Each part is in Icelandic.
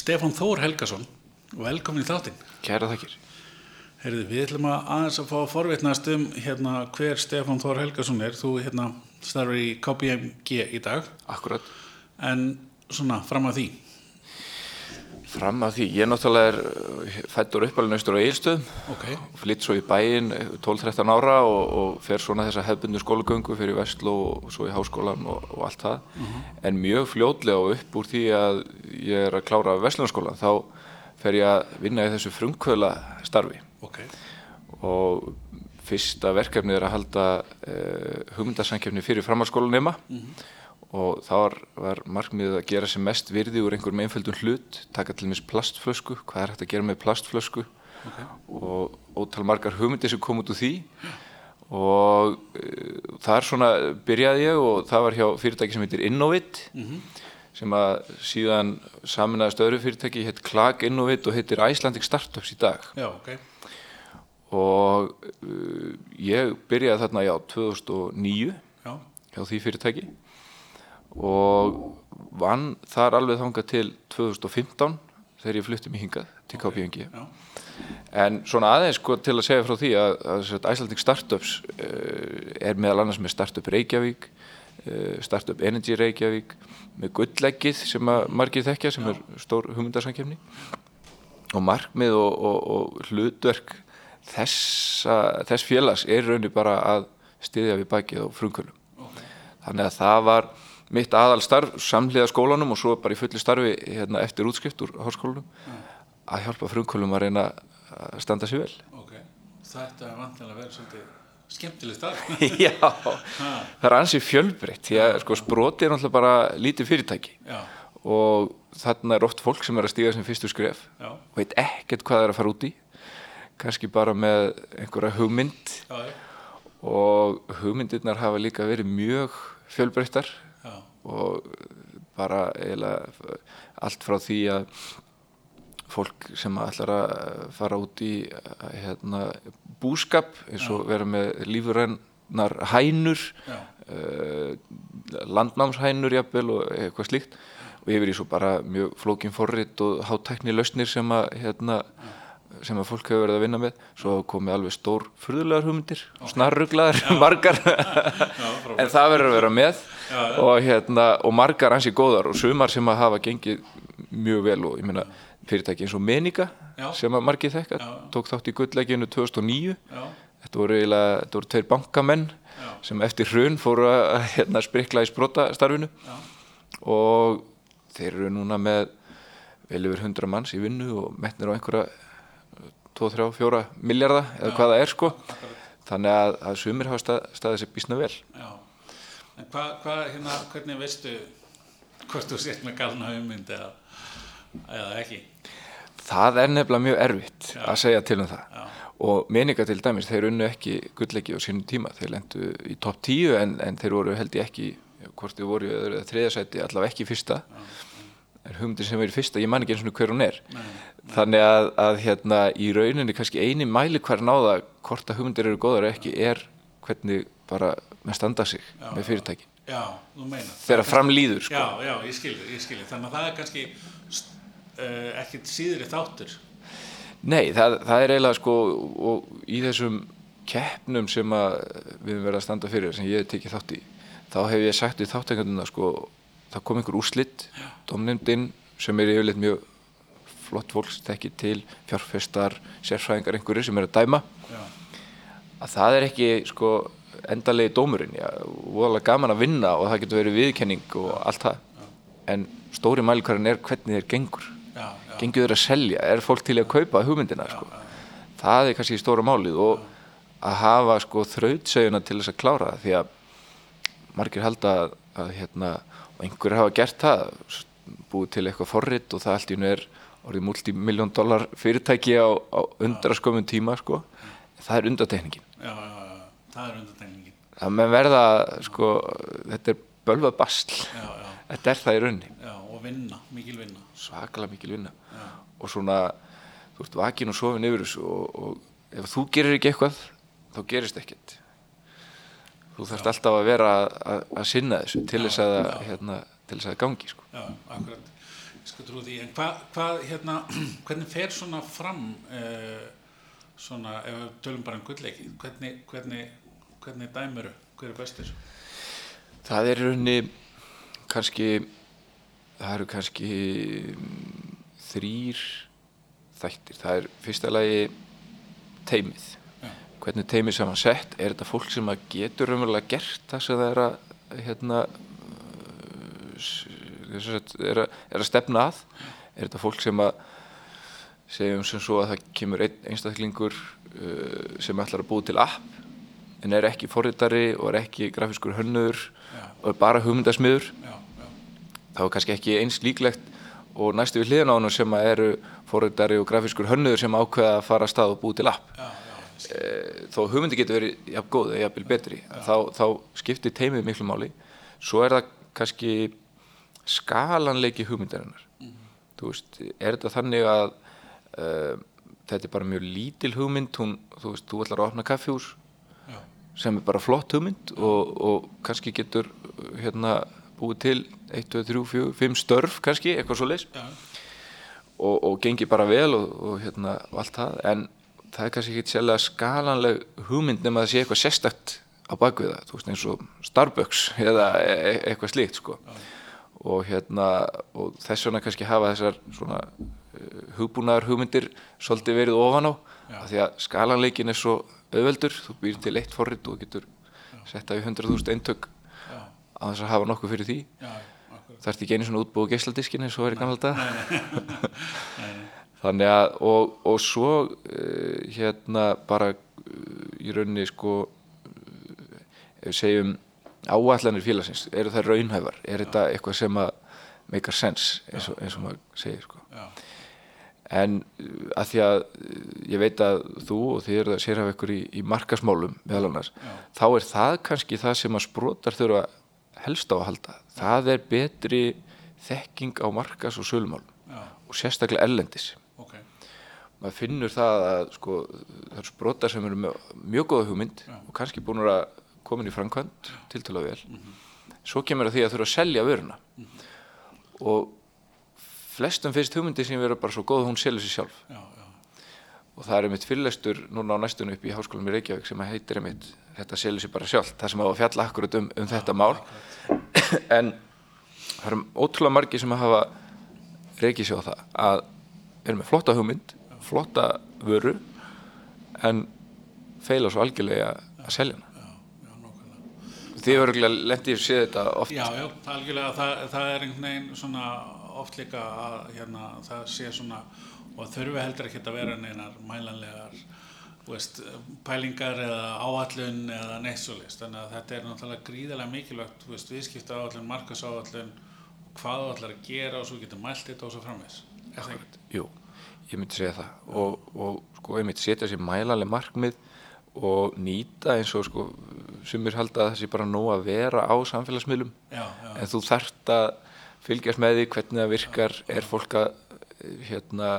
Stefán Þór Helgason og velkomin í þáttinn. Kæra þakkir. Heyrðu, við ætlum að aðeins að fá að forvitnast um hérna, hver Stefán Þór Helgason er. Þú hérna, starfur í KPMG í dag, Akkurat. en svona fram að því. Fram að því, ég náttúrulega er uh, fættur uppalinn austur á Eilstöðum Ok, og flytt svo í bæinn 12-13 ára og, og fer svona þessa hefbundu skólagöngu fyrir Vestló og svo í háskólan og, og allt það. En mjög fljótlega og upp úr því að ég er að klára Vestlunarskólan þá fer ég að vinna í þessu frumkvöla starfi ok, og fyrsta verkefnið er að halda uh, hugmyndasankefni fyrir framhalskólanema og þá var, markmiðið að gera sem mest virði úr einhverjum einföldum hlut, taka til mis plastflösku, hvað er hægt að gera með plastflösku? Ok, og ótal margar hugmyndir sem kom út úr því. Og uh, þar svona byrjaði ég og það var hjá fyrirtæki sem heitir Innovit sem að síðan saminnaðist öðru fyrirtæki hétt Klag Innovit og heitir Icelandic Startups í dag. Já, ok, og uh, ég byrjaði þarna já 2009 já, hjá því fyrirtæki og vann þar alveg þangað til 2015 þegar ég flutti mig hingað til KPMG já, en svona aðeins sko til að segja frá því að, að sagt, Icelandic Startups uh, er meðal annars með Startup Reykjavík uh, Startup Energy Reykjavík með gullleggið sem að margir þekkja sem er stór hugmyndarsankefni og markmið og, og, og hlutverk þessa, þess félags er raunni bara að styðja við bakið á frumkvölum ok, þannig að það var mitt aðal starf samhliða skólanum og svo bara í fulli starfi hérna, eftir útskrift úr háskólanum að hjálpa frumkvölum að reyna að standa sér vel. Ok. Þetta er vantilega vera svolítið skemmtileg starf. Já, það er ansið fjölbreytt því að sko, sproti er náttúrulega bara lítið fyrirtæki. Já, og þarna er oft fólk sem er að stíga sem fyrstu skref já, veit ekkert hvað það er að fara út í. Kannski bara með einhverja hugmynd. Já, og hugmyndirnar hafa líka verið mjög fjölbreyttar og bara eiginlega allt frá því að fólk sem ætlar að fara út í hérna, búskap eins og vera með lífurennar hænur já, uh, landnámshænur jafnvel og eitthvað slíkt. Og yfir í svo bara mjög flókin forrit og hátækni lausnir sem að hérna, sem að fólk hefur verið að vinna með svo komið alveg stór furðulegar hugmyndir snarruglaðar, margar. En það verður að vera með Já, og, hérna, og margar ansi góðar og sumar sem að hafa gengið mjög vel og ég meina fyrirtæki eins og Menika Já. sem að margir þekka Já, já. tók þátt í gulllegginu 2009 já, þetta voru, eiginlega, þetta voru tveir bankamenn sem eftir hrun fóru að hérna, sprikla í sprotastarfinu já, og þeir eru núna með vel yfir 100 manns í vinnu og metnir á einhverja 2, 3, 4 miljarda eða hvað það er sko. Þannig að, að sumir hafa stað, staðið sér bísna vel. Já. En hvað, hva, hérna, hvernig veistu hvort þú sért með galna hugmynd eða, eða ekki? það er nefnilega mjög erfitt Já. að segja til um það. Já, og meninga til dæmis, þeir unnu ekki gullleiki á sínum tíma, þeir lendu í topp 10 en, en þeir voru held ég ekki hvort þeir voru í öðru eða þriðasæti allavega ekki fyrsta en hugmyndin sem er í fyrsta, ég man ekki eins og hver hún er nei, þannig að, að hérna í rauninni kannski eini mæli hver náða hvort að hugmyndir eru góðar eða ekki er hvernig bara með standa sig Já, með fyrirtæki já, þú meina. þegar fram líður sko. Já, já, ég skilji, ég skilji. Þannig að það er kannski uh, ekkit síðri þáttur. Nei, það, það er eiginlega sko og í þessum keppnum sem við höfum verið að standa fyrir sem ég hef tekið þátt í þá hef ég sagt við þáttekanduna sko það kom einhver úrslitt domnefndin sem er yfirleitt mjög flott tekið til fjárfestar, sérfræðingar einhverju sem er að dæma. Já, að það er ekki sko endalegi dómurinn, já, voðalega gaman að vinna og það getur verið viðkenning og allt það. En stóri mælikvarinn er hvernig þeir gengur. Já, já, gengur þeir að selja, er fólk til að kaupa hugmyndina sko. það er kannski stóra málið og að hafa sko þrautseguna til þess að klára það því að margir halda að, að hérna, og einhverjir hafa gert það búið til eitthvað forrit og það allt í hennu er orðið multimiljón dólar fyrirtæki á, á undraskömmun tíma sko. það er undatekningin já, já, já, það er undantekningin. það með verða sko, þetta er bölvað basl. Já, já, þetta er það í raunni og vinna, mikil vinna. svakalega mikil vinna. Já, og svona þú ert vakin og sofin yfir þessu og, og ef þú gerir ekki eitthvað þá gerist ekkert þú þarfst alltaf að vera að, að, að sinna þessu til þess að, hérna, til þess að gangi sko. já, akkurat. Skal trú því, en hvað, hvað hérna, hvernig fer svona fram uh, svona, ef við tölum bara um gullleiki, hvernig, hvernig, hvernig dæmuru, hver er bestur? Það er í rauninni kannski, það eru kannski mm, þrýr þættir. Það er fyrsta lagi teimið. Hvernig teimið saman sett, er þetta fólk sem að getur raunverulega gert það sem það er að hérna sem sagt, er, að, er að stefna að? Er þetta fólk sem að segjum sem svo að það kemur einn einstaklingur uh, sem ætlar að búa til app en er ekki forritari og er ekki grafiskur hönnur Já. og er bara hugmyndasmiður Já, já, þá er kannski ekki eins líklegt og næstu við hliðan á hann sem að eru forritari og grafiskur hönnuður sem ákveða að fara að stað og búa til app þó hugmyndi getur verið jafn góð eða jafnvel betri þá, þá skiptir teimið miklu máli. Svo er það kannski skalanleiki hugmyndarinnar. Þú veist, er þetta þannig að uh, þetta er bara mjög lítil hugmynd hún, þú veist, þú ætlar að opna kaffjús já, sem er bara flott hugmynd og, og kannski getur hérna búið til 1, 2, 3, 4, 5 störf kannski, eitthvað svo já, og, og gengi bara vel og, og hérna allt það, en það er kannski ekki sérlega skalanleg hugmynd nema að það sé eitthvað sérstakt á bakvið það, þú veist eins og Starbucks eða e e eitthvað slíkt sko. Og hérna og þess vegna kannski hafa þessar svona uh, hugbúnaðar hugmyndir svolítið verið ofan á Já. af því að skalanleikin er svo auðveldur, þú býr til eitt forrit og getur setta í 100.000 eintök á þess að hafa nokkuð fyrir því. Akkurat. þarf ekki einu svona útbúið geisladiskin eins og er í gamla dag Nei, nei, þannig að og, og svo uh, hérna bara uh, í rauninni sko uh, ef við segjum áallanir félagsins, eru það raunhæfar? Er þetta eitthvað sem að make a sense eins og, eins og maður segir sko? En að því að ég veit að þú og þið eru að sér af ykkur í, í markasmálum meðal annars, Já. þá er það kannski það sem að sprotar þurfa helst á að halda. Það er betri þekking á markas og sölumálum og sérstaklega erlendis. ok, maður finnur það að sko, það eru sprotar sem eru með mjög góða hugmynd Já. og kannski búin að koma inn í framkvæmt tiltala vel. Svo kemur að því að þurfa að selja vöruna. Og flestum finnst hugmyndi sem vera bara svo góð hún selur sér sjálf. Já, já, og það er einmitt fyrirlestur núna á næstunum upp í Háskólanum í Reykjavík sem að heitir einmitt þetta selur sér bara sjálf, það sem að fjalla akkurat um, um þetta mál. en það eru ótrúlega margir sem að hafa reykið sér á það að erum með flotta hugmynd flotta vöru en feila svo algjörlega að selja hana. Þið hefur örgulega lendið að sé þetta oft. Já, já, það, er algjörlega, það, það er einhvern veginn svona oft líka að hérna, það sé svona og þurfi heldur ekki að vera neinar mælanlegar veist, pælingar eða áallun eða neitt svo list þannig að þetta er náttúrulega gríðarlega mikilvægt veist, viðskipta áallun, markas áallun hvað þú ætlar að gera og svo getur mælt þetta og svo framvegs? Jú, ég myndi segja það. Og, og sko ég myndi setja sér mælanlega markmið og nýta eins og sko sumir halda að það sé bara nóg að vera á samfélagsmiðlum. Já, já, en þú þarft að fylgjast með því hvernig það virkar, er fólk að hérna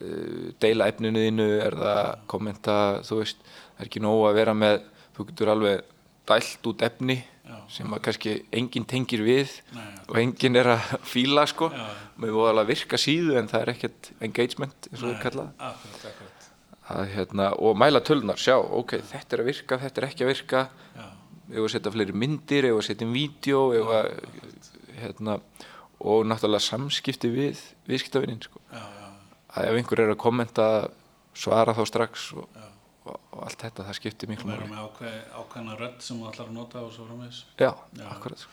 eh, deila efninu þínu, er það að kommenta, þú veist, það er ekki nóg að vera með, þú getur alveg dælt út efni Já. sem að kannski enginn tengir við Nei, og enginn er að fíla sko. Já. með voðalega virka síðu en það er ekkert engagement eins og það er kallað akkurat, akkurat. Að, hérna, og mæla tölunar, sjá, ok, þetta er að virka, þetta er ekki að virka. Já, ef að setja fleiri myndir, ef að setja inn vídeo, ef að hérna, og náttúrulega samskipti við viðskiptavinnin sko. já, já, að ef einhver er að kommenta svara þá strax og, já og, og allt þetta, það skiptir og miklu vera máli með ákveð, ákveðna rödd sem þú ætlar að nota og svo framvegs já, Já. akkurat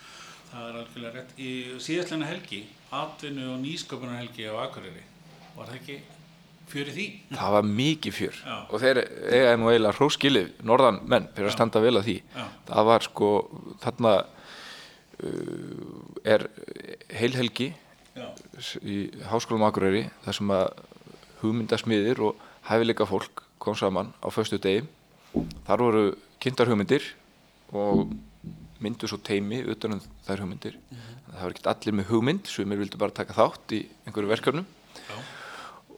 Það er algjörlega rétt. Í síðastlega helgi, atvinnu og nýsköpunar helgi á Akureyri, var það ekki fjör í því? það var mikið fjör Já. og þeir eiga nú eiginlega hróskilið norðan menn fyrir að standa vel að því Já. það var sko þarna uh, er heilhelgi Já, í Háskólum Akureyri þar sem að hugmyndasmiðir og hæfileika fólk kom saman á föstu degi. Þar voru kynntar hugmyndir og myndu svo teimi utan um þær hugmyndir. Þannig að það var ekki allir með hugmynd sumir vildu bara taka þátt í einhverju verkefnum. Já,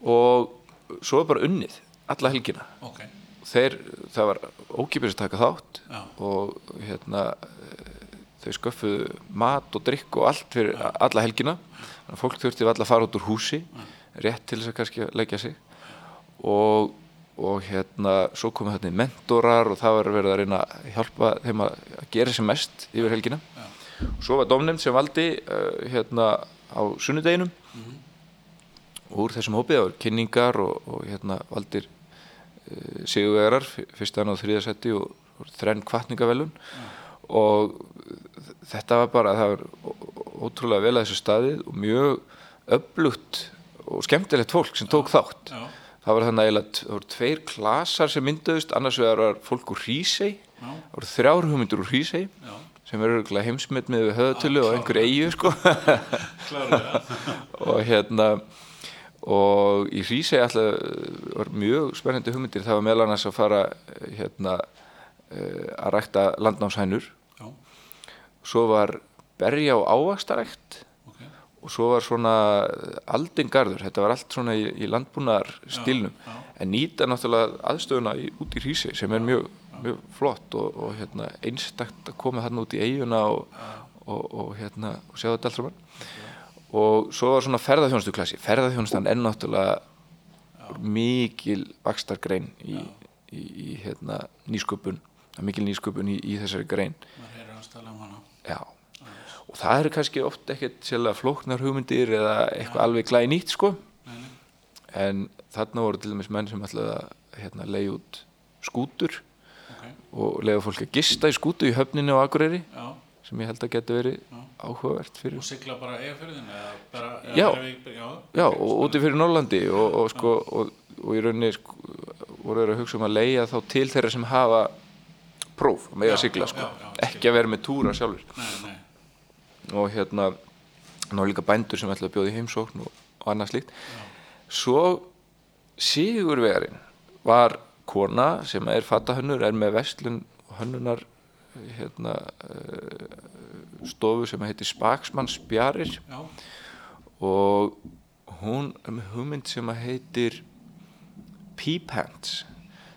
og svo er bara unnið alla helgina. Ok, þeir, það var ókipis að taka þátt Já. og hérna eh, þau sköffuðu mat og drikk og allt fyrir alla helgina. Þannig að fólk þurfti alltaf að fara út úr húsi rétt til þess að kannski leggja sig. Og, og hérna svo komu þetta mentorar og það var verið að reyna að hjálpa þeim að gera sem mest yfir helgina. Og svo var domnefnd sem valdi uh, hérna á sunnudeginum. Úr þessum hópið, voru kynningar og, og hérna valdir uh, sigurvegarar, fyrstan á þriðasetti og, og þrenn kvartningavelun og þetta var bara, það var ótrúlega vel að þessu staðið og mjög öflugt og skemmtilegt fólk sem tók þátt. Já, það var þannig eiginlega, það voru tveir klasar sem mynduðust, annars vegar var fólk úr Hrísey, já, það voru þrjár hugmyndur úr Hrísey já, sem eru heimsmet með höðatölu og einhver eigu sko. Og hérna og í Hrísey alltaf var mjög spennandi hugmyndir. Það var meðal annars að fara hérna eh, að rækta landnámshænur. Já, svo var berja og ávaxtarækt. ok. Og svo var svona aldingarður, þetta var allt svona í, í landbúnaðar stílnum já. en nýta náttúrulega aðstöðuna í, út í Hrísey sem er mjög, mjög flott og, og hérna, einstakt að koma þarna út í eiguna og, og, og, hérna, sjá þetta allt saman. Og svo var svona ferðarþjónustu klassi ferðarþjónustan er náttúrulega mikil vakstargrein í, í, í hérna, nýsköpun. Er mikil nýsköpun í, í þessari grein. Maður heyrir hans tala um hana. Já, og það eru kannski oft ekkert sérlega flóknar hugmyndir eða eitthvað alveg glæði nýtt sko Nei, en þarna voru til dæmis menn sem ætlaði að hérna, leiði út skútur Ok, og leiði fólk að gista í skútu í höfninu á Akureyri já. sem ég held að geti verið Já. áhugavert fyrir Og sigla bara eða Já. já. Og úti fyrir Norrlandi og, og sko og, og í rauninni sko, voru þeir að hugsa um að leiða þá til þeirra sem hafa próf mega Já, sigla sko ekki að vera með túra sjálfur Nei, nei. Og hérna ná líka bændur sem ætlaði að bjóða í heimsókn og, annað slíkt. Svo Sigurvegarinn var kona sem er fatahönnur er með vestlun hönnunar hérna uh, stofu sem heitir Spaksmann Spjarir. Já, og hún er með hugmynd sem að heitir Peepants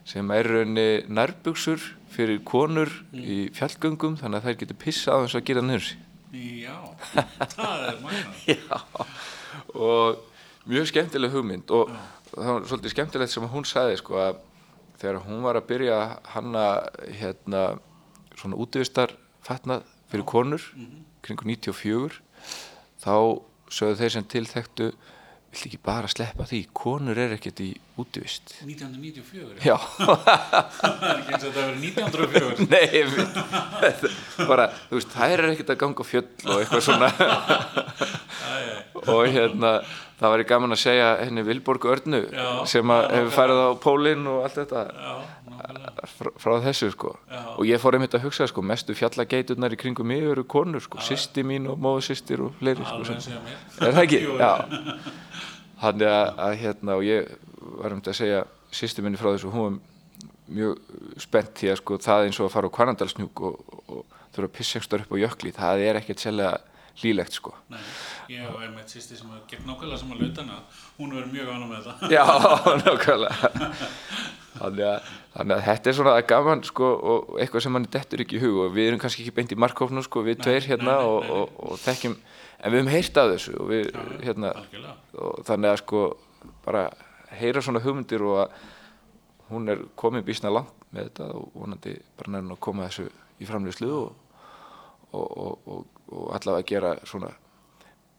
sem er raunni nærbuksur fyrir konur í fjallgöngum þannig að þær getur pissað á þess að gera niður sig já. það er magnað. Já, og mjög skemmtileg hugmynd og það var svolítið skemmtilegt sem hún sagði sko að þegar hún var að byrja hanna hérna svona útvistar fatnað fyrir konur kringu 94 þá sögðu þeir sem tilþektu vill ekki bara sleppa því? Konur er ekkert í útivist. 1994. Já, Það er ekki eins og þetta verið 1904. nei við- bara, þú veist, þær er ekkert að ganga fjöll og eitthvað svona. Og hérna það væri gaman að segja henni Vilborg Örnu Já, sem að hefur farið á pólinn og allt þetta. Já, frá, frá þessu sko. Já. og ég fór einmitt að hugsa sko mestu fjallageiturnar í kringum mig eru konur sko, sýsti mín og móðu sýstir og fleiri sko, sem, er það ekki? Já þannig að, að hérna og ég var um að segja sýsti minni frá þessu hún var mjög spennt því að sko það eins og að fara á Kvarnandalsnjúk og, og þurfa að pissa ekstra upp á jökli það er ekkert sérlega hlýlegt sko Nei, ég hef einmitt sýsti sem er gegn nákvæmlega sem að lauta hana. Hún verður mjög ánum með þetta. Já, nákvæmlega þannig að, þannig að þetta er svona gaman sko, og eitthvað sem manni dettur ekki í hug og við erum kannski ekki beint í markkófnu sko, við tveir hérna nei, nei, og, nei, nei. og, og þekkjum en við höfum heyrt af þessu og við, hérna, Algjörlega. og þannig að sko bara heyra svona hugmyndir og að hún er komin býsna langt með þetta og vonandi bara nærinn að koma þessu í framlýslu og, og, og, allavega gera svona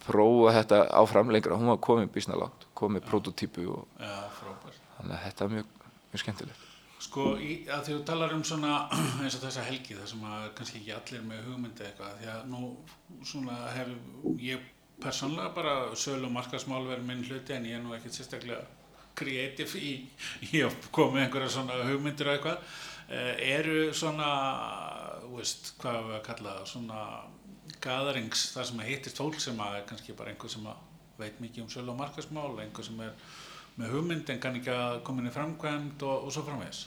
prófa þetta áfram lengra hún var komin býsna langt, og Já, frábært. þannig að þetta er mjög, mjög skemmtilegt Sko, í, að því þú talar um svona eins og þessa helgi þar sem að kannski ekki allir með hugmyndi eitthvað því að nú svona hef ég persónlega bara sölu og markasmál verið minn hluti en ég er nú ekkert sérstaklega kreatív í, í að koma með einhverja svona hugmyndir og eitthvað. Uh, eru svona þú veist, hvað við að kalla það svona gatherings þar sem að hittist fólk sem að kannski bara einhver sem að veit mikið um sölu og markasmál einhver sem er með hugmynd en kann ekki að koma inn í framkvæmd og, og svo framvegis?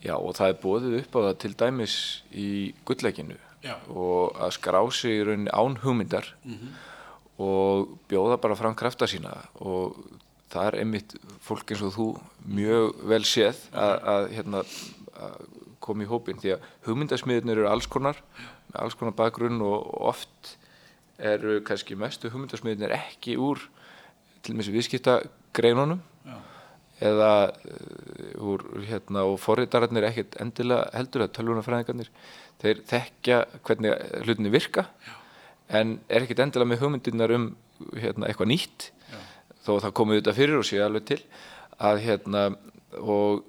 Já og það er bóðið upp á það til dæmis í gullleikinu Já. og að skrá sig í rauninni án hugmyndar og bjóða bara fram krafta sína og það er einmitt fólk eins og þú mjög vel séð að, að, hérna, að koma í hópin því að hugmyndasmiðurnir eru alls konar með alls konar bakgrunn og oft eru kannski mestu hugmyndasmiðurnir ekki úr til og með viðskiptagreinunum Já. eða uh, úr hérna og forritararnir ekkert endilega heldur að tölvunafræðingarnir þeir þekkja hvernig hlutinni virka Já. en er ekkert endilega með hugmyndirnar um hérna, eitthvað nýtt Já. þó að það komið auðvitað fyrir og sé alveg til að hérna og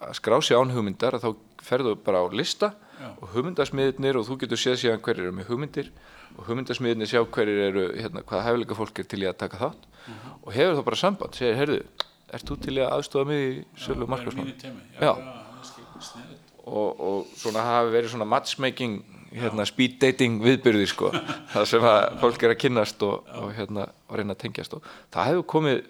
að skrá sig án hugmyndar að þá ferðu bara á lista og hugmyndasmiðirnir og þú getur séð síðan hverjir eru með hugmyndir og hugmyndasmiðirnir sjá hverjir eru hérna, hvaða hæfileika fólk er til í að taka þátt og hefur þá bara samband, segir, heyrðu ert þú til í að aðstofa mig í sölu temi. Já, og, og svona hafi verið svona matchmaking hérna, speed dating viðbyrði sko, það sem að fólk er að kynnast og, og hérna og reyna að tengjast og það hefur komið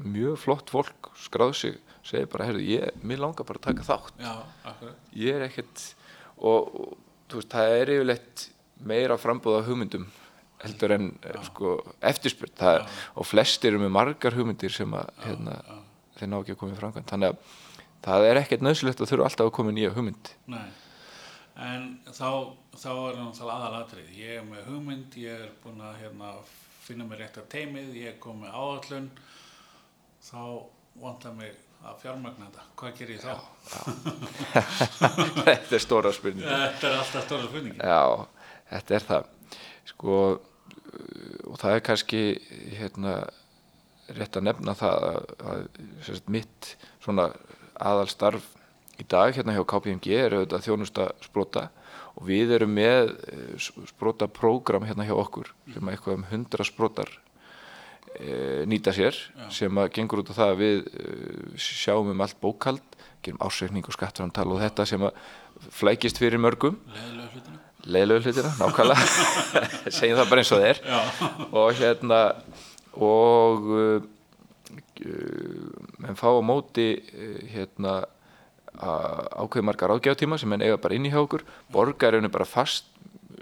mjög flott fólk skráð sig, segir bara, heyrðu, ég, mér langar bara að taka þátt. Já, ég er ekkert og, veist, það er yfirleitt meira frambúð af hugmyndum heldur en ja. sko, eftirspurt það, og flestir eru með margar hugmyndir sem að hérna, þeir ná ekki að koma í framkvæmt þannig að það er ekkert nöðsulegt að þurfa alltaf að koma í nýja hugmynd Nei. En þá, þá er náttúrulega aðalatrið. Ég er með hugmynd, ég er búinn að hérna, finna mér rétt að teimið, ég er komið áallun, þá vantar mig að fjármagna þetta. Hvað ger ég þá? þetta er stóra spurning Þetta er alltaf stóra spurningi. Já, þetta er það sko og það er kannski hérna rétt að nefna það að, að sérst, mitt svona aðalstarf í dag hérna hjá KPMG er auðvitað þjónusta sprota og við erum með sprota prógram hérna hjá okkur sem að eitthvað um 100 sprotar nýta sér sem að gengur út á það að við e, sjáum um allt bókald gerum ásveikning og skattframtal og þetta sem að flækist fyrir mörgum. Leðilega hlutina. leiðlegu hlutina, nákvæmlega. Segjum það bara eins og er. Já. og hérna og uh, menn fá á móti hérna ákveði margar ágjáðtíma sem menn eiga bara inn í hjá okkur. Borgar er bara fast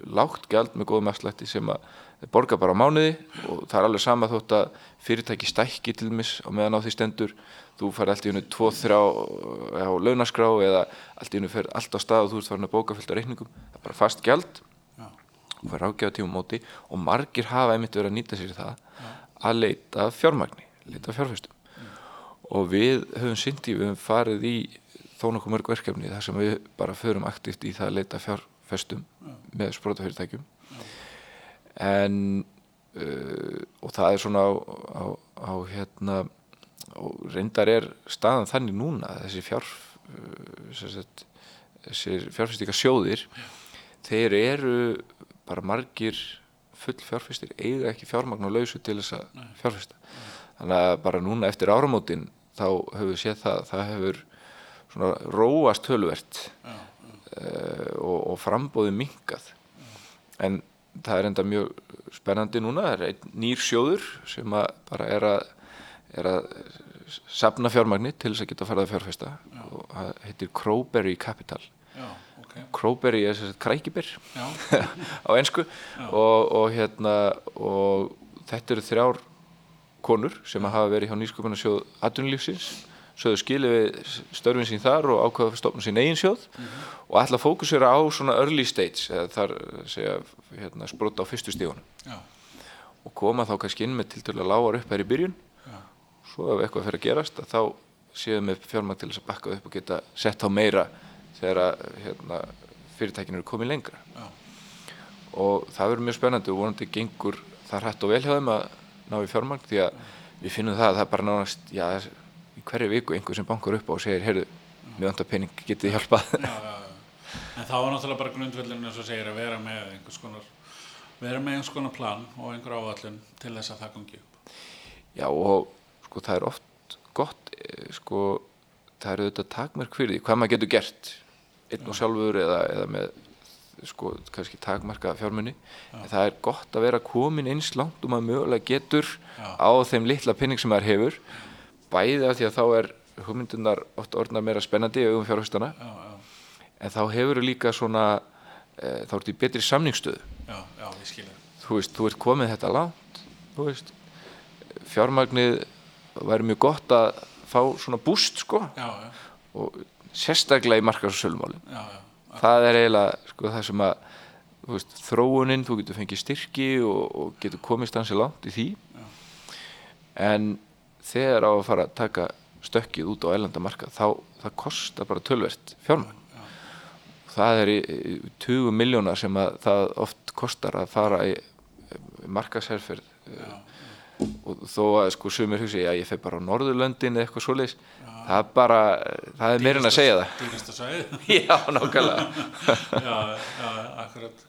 lágt gjald með góðum afslætti sem að þeir borga bara á mánuði og það er alveg sama þótt að fyrirtæki stækki til mis á meðan á því stendur. Þú fær allt í hennu 2-3 á launaskrá eða allt í hennu fer allt á stað og þú ert farin að bóka fullt af reikningum. Það er bara fast Já. og fær ágjáða tíma móti og margir hafa einmitt verið að nýta sér það að leita fjármagni, leita að fjárfestum. Og við höfum syndi, við höfum farið í þó nokkuð mörg verkefni þar sem við bara förum aktivt í það að leita fjárfestum með sprótafyrirtækjum en uh, og það er svona á, á, á hérna og reyndar er staðan þannig núna þessi fjár uh, þessir fjárfestíka sjóðir þeir eru bara margir full fjárfestir eiga ekki fjármagn og lausu til þess að fjárfesta. Þannig að bara núna eftir áramótin þá höfum við séð það það hefur svona róast tölvert uh, og, og frambóði minkað en það er enda mjög spennandi núna það er einn nýr sjóður sem að bara er að, er að safna fjármagni til þess að geta farið að fjárfesta Já. og það heitir Crowberry Capital. Já, ok. Crowberry er að krækibir á ennsku og, og hérna og þetta eru þrjár konur sem að hafa verið hjá nýsköpunarsjóð atvinnulífsins sögðu skilið við störfin sín þar og ákvaða að stopna sín eigin sjóð og ætla að fókusera á svona early stage eða þar segja hérna, sprota á fyrstu stígunum Já. og koma þá kannski inn með til dæla lágar upp her í byrjun Já. svo ef eitthvað fyrir að gerast að þá séum við fjármagn til þess að bakka upp og geta sett á meira þegar að hérna, fyrirtækinu eru komið lengra Já. og það verður mjög spennandi og vonandi gengur það hrætt og vel hjá þeim að ná í fjármagn því að við finnum það að það bara nánast já, hverju viku einhver sem bankar upp á og segir heyrðu, mjög önda pening, getið hjálpað Já, já. En þá er náttúrulega bara grundvöldin eins og segir að vera með einhvers konar vera með einhvers konar plan og einhver áallun til þess að það gangi upp. Já og sko það er oft gott eh, sko það eru auðvitað takmörk fyrir því hvað maður getur gert einn og sjálfur eða, eða með sko kannski takmarka fjármunni en það er gott að vera komin eins langt og maður mögulega getur Já. á þeim litla pinning sem maður hefur bæði af því að þá er hugmyndunar oft orðna meira spennandi í augum fjárhustana Já, já, en þá hefur líka svona e, þá ertu í betri samningsstöðu. Já, já, ég skilja. þú veist, þú ert komið þetta langt þú veist, fjármagnið væri mjög gott að fá svona búst sko. Já, já, og sérstaklega í já, það er eiginlega sko, það sem að þú veist, þróunin, þú getur fengið styrki og, og getur komist hansi langt í því. En þegar á að fara að taka stökkið út á ælandamarka þá það kostar bara tölvert fjármagn. Það er í, í 20 miljónar sem að það oft kostar að fara í markasherferð og þó að sko sumir hugsi að ég feg bara á Norðurlöndin eða eitthvað svoleiðis. Það er bara, það er meirinn að segja það. dýrasta svæði já, nákvæmlega. Já, já, akkurat.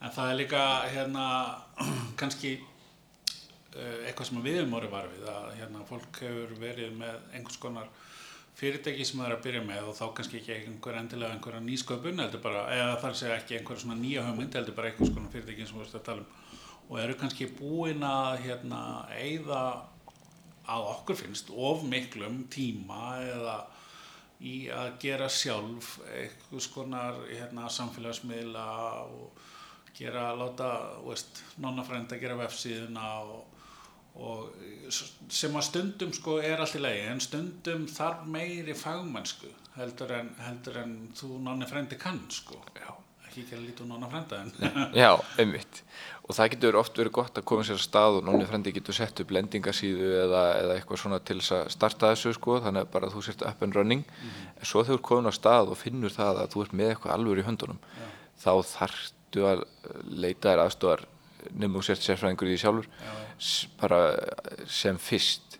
En það er líka hérna kannski eitthvað sem við erum orðið var við að hérna fólk hefur verið með einhvers konar fyrirtæki sem það er að byrja með og þá kannski ekki einhver endilega einhverja nýsköpun heldur bara, eða þar segja ekki einhverja svona nýja hugmynd heldur bara einhvers konar fyrirtæki sem við erum að tala um. Og eru kannski búin að hérna eigða að okkur finnst of miklum tíma eða í að gera sjálf einhvers konar hérna, samfélagsmiðla og gera, láta, veist, nonnafrænda gera vefsíðuna og sem að stundum sko er allt í lagi en stundum þarf meiri fagmennsku heldur en, heldur en þú nonnafrændi kann sko. Já. Ekki ekki að líta úr nonnafrænda en Já, einmitt. Og það getur oft verið gott að koma sér að stað og nonni frendi getur sett upp lendingasíðu eða, eða eitthvað svona til þess að starta þessu sko, þannig að bara þú sért up and running. En svo þegar þú er komin á stað og finnur það að þú ert með eitthvað alveg í höndunum, þá þarftu að leita þér aðstofar nefnum þú sért sérfræðingur í því sjálfur, s- bara sem fyrst.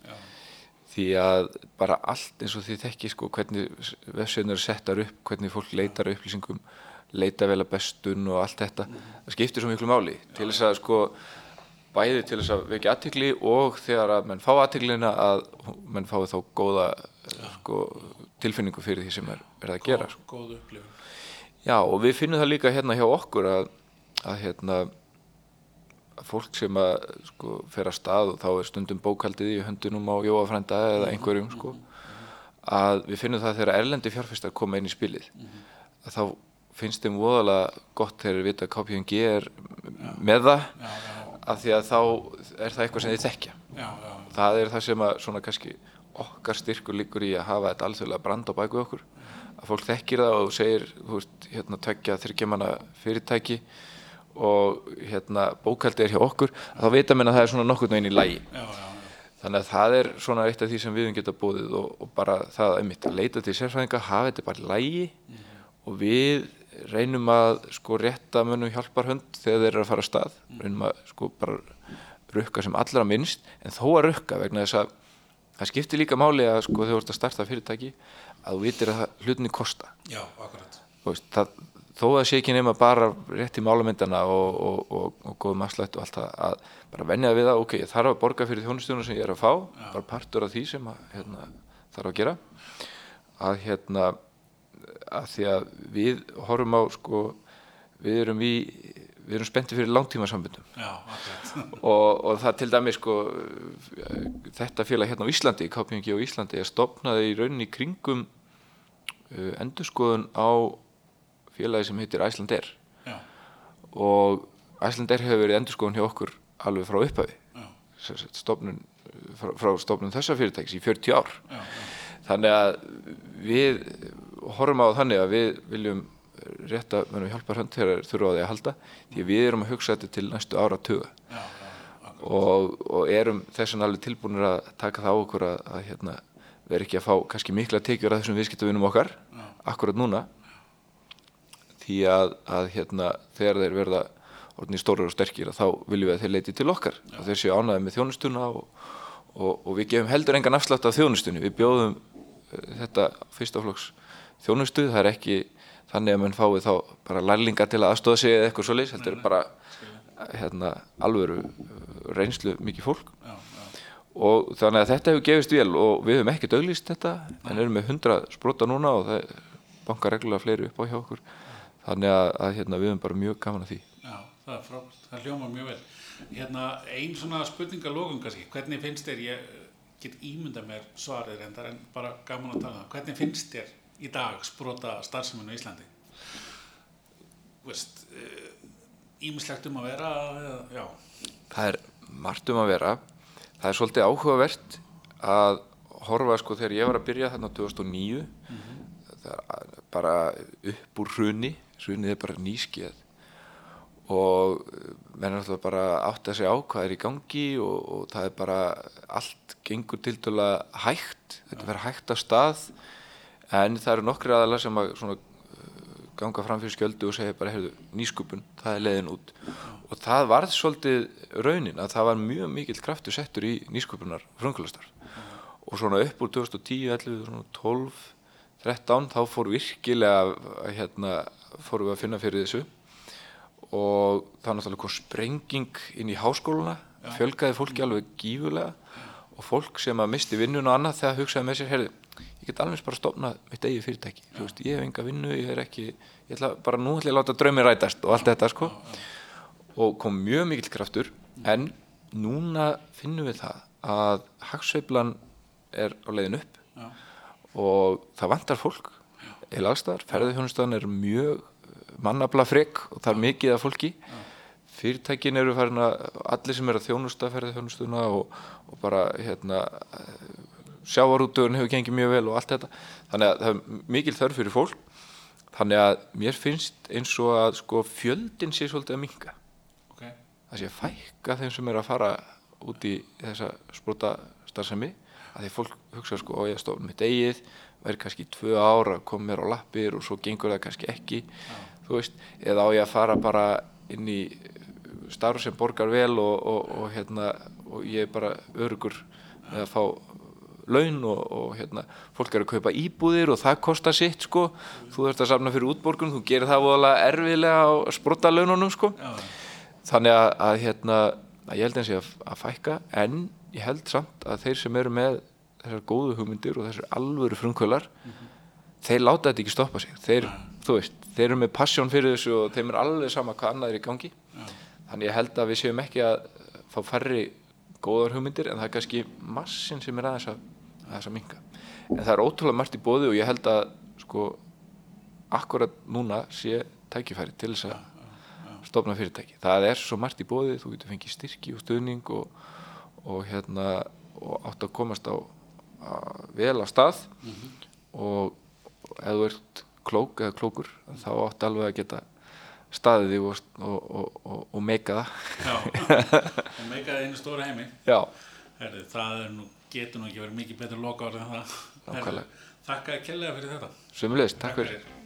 Því að bara allt eins og því þekki sko, hvernig vefsveðnur eru settar upp, hvernig fólk leitar upplýsingum, leita vel að bestun og allt þetta það skiptir svo miklu máli til þess að sko bæði til þess að vekja aðtikli og þegar að menn fá aðtiklina að menn fái þá góða sko, tilfinningu fyrir því sem er, er að gera sko. Já og við finnum það líka hérna hjá okkur að, að hérna fólk sem að sko fer að stað og þá er stundum bókaldið í höndunum á Jóafrænda eða einhverjum sko að við finnum það þegar erlendi fjárfæstar koma inn í spilið. Að þá finnst þeim voðalega gott þegar þeir vita að KPMG er með það af því að þá er það eitthvað sem já, já, það er það sem að svona kannski okkar styrkur líkur í að hafa þetta alþjóðlega brand á bæku okkur. Að fólk þekkir það og segir þú veist, hérna tveggja þryggjamanna fyrirtæki og hérna bókaldi er hjá okkur þá vita menn að það er svona nokkurn veginn í lægi já, já, já. þannig að það er svona eitt af því sem við höfum geta búið og, og bara það einmitt að leita til sérfræðinga hafa þetta bara lægi og við reynum að sko rétta mönnum hjálparhönd þegar þeir eru að fara að stað. Reynum að sko bara rukka sem allra minnst en þó að rukka vegna þess að það skiptir líka máli að sko þegar þú ert að starta fyrirtæki að þú vitir að hlutinni kosta. Já, akkurat. Veist, það, þó að sé ekki nema bara rétt í málamyndana og, og, og, og góðum afslætt og allt það að bara venja við það, ok, ég þarf að borga fyrir þjónustunum sem ég er að fá, bara partur af því sem að, hérna, þarf að gera. Að hérna að því að við horfum á sko, við erum í við erum spenntið fyrir langtímasambundum Já, akkurat. og, og það til dæmis sko þetta félag hérna á Íslandi KPMG á Íslandi er stopnaði í rauninni kringum uh, endurskoðun á félagi sem heitir Icelandair. Já, og Icelandair hefur verið endurskoðun hjá okkur alveg frá upphafi. Já, stofnun, frá, frá stofnun þessa fyrirtækis í 40 ár. Já, já, þannig að við horfum á þannig að við viljum rétta mönnum hjálpar hönd þegar þurfa á því að halda því að við erum að hugsa þetta til næstu ára tuga já, já, og, og erum þess vegna alveg tilbúinir að taka það á okkur að, að hérna, vera ekki að fá kannski mikla tekjur að þessum viðskiptavinum okkar akkurat núna því að, að hérna, þegar þeir verða orðinni stórar og sterkir þá viljum við að þeir leiti til okkar. Og þeir séu ánæði með þjónustuna og, og, og við gefum heldur engan afslátt af þjónustunni. Við bjóðum uh, þetta fyrstaflokks þjónustu, það er ekki þannig að mann fái þá bara lærlinga til að aðstóða sig eða eitthvað svoleiðis, heldur er bara hérna, alvöru uh, reynslu mikið fólk. Já, já, og þannig að þetta hefur gefist vel og við höfum ekki döglist þetta en erum með 100 sprota núna og það bankar reglulega fleiri upp á hjá okkur þannig að, að hérna, við höfum bara mjög gaman að því já, það er frábært. Það hljóma mjög vel. Hérna, ein svona spurningalókum kannski. Hvernig finnst þér, ég get ímynda mér svarið reyndar en bara gaman að tala um. Hvernig finnst þér í dag sprota starfseminu í Íslandi? Þú Veist, ímislegt um að vera, já, það er margt um að vera það er svolítið áhugavert að horfa sko þegar ég var að byrja þarna 2009 það er bara upp úr hruni hrunið er bara nýskeið. Og menn er alltaf bara átt að segja á hvað er í gangi og, og það er bara allt gengur til dæla hægt. Þetta verður hægt af stað. En það eru nokkri aðalega sem að svona, uh, ganga fram fyrir skjöldu og segja bara heyrðu, nýskupun, það er leiðin út. Og það varð svolítið raunin að það var mjög mikill kraftur settur í nýskupunar frumkvölastarf og svona upp úr 2010, 11, svona 12 13 þá fór virkilega hérna, fórum við að finna fyrir þessu. Og það náttúrulega kom sprenging inn í háskóluna Já. fjölgaði fólki alveg gífulega og fólk sem að misti vinnun og annað þegar hugsaði með sér, heyrðu, ég get alveg bara stofnað mitt eigið fyrirtæki, þú veist, ég hef enga vinnu ég er ekki, ég ætla bara nú ætla ég að láta draumi rætast og allt þetta sko. Og kom mjög mikill kraftur en núna finnum við það að hagsveiflan er á leiðin upp. Já. Og það vantar fólk. Eða allstaðar, ferðarþjónustan er mjög mannabla frek og það er mikið af fólki. Fyrirtækin eru farin að allir sem eru að þjónusta ferðarþjónustuna og, og bara hérna sjávarútugun hefur gengið mjög vel og allt þetta. Þannig að það er mikil þörf fyrir fólk. Þannig að mér finnst eins og að sko fjöldin sé svolítið að minka ok, það sé fækka þeim sem er að fara út í þessa sprota starfsemi að því fólk hugsa sko og ég stofn mitt eigið verður kannski tvö ára að koma mér á lappir og svo gengur það kannski ekki. Þú veist, eða á ég að fara bara inn í starf sem borgar vel og, og, og hérna og ég er bara örugur með að fá laun og, og hérna fólk er að kaupa íbúðir og það kostar sitt sko, þú þurft að safna fyrir útborgun þú gerir það voðalega erfiðlega á sprota laununum sko. Já, þannig að, að hérna að ég held eins ég að, að fækka en ég held samt að þeir sem eru með þessar góðu hugmyndir og þessar alvöru frumkvölar þeir láta þetta ekki stoppa sig. Þeir, þú veist, þeir eru með passjón fyrir þessu og þeim er alveg sama hvað annað er í gangi. Þannig ég held að við séum ekki að fá færri góðar hugmyndir en það er kannski massin sem er aðeins að, aðeins að minka en það er ótrúlega margt í bóði og ég held að sko akkurat núna sé tækifæri til þess að stofna fyrirtæki. Það er svo margt í bóði, þú getur fengið styrki og stuðning og, og hérna og átt að komast á að, vel á stað. Og ef þú ert klók eða klókur þá átt alveg að geta staðið þig og, og, og, og, meika það. og meikaði einu stóra heimi. Herri, það nú, getur nú ekki verið mikið betur loka orðið en það. Herri, þakka að kellega fyrir þetta. Sömulegist, takk fyrir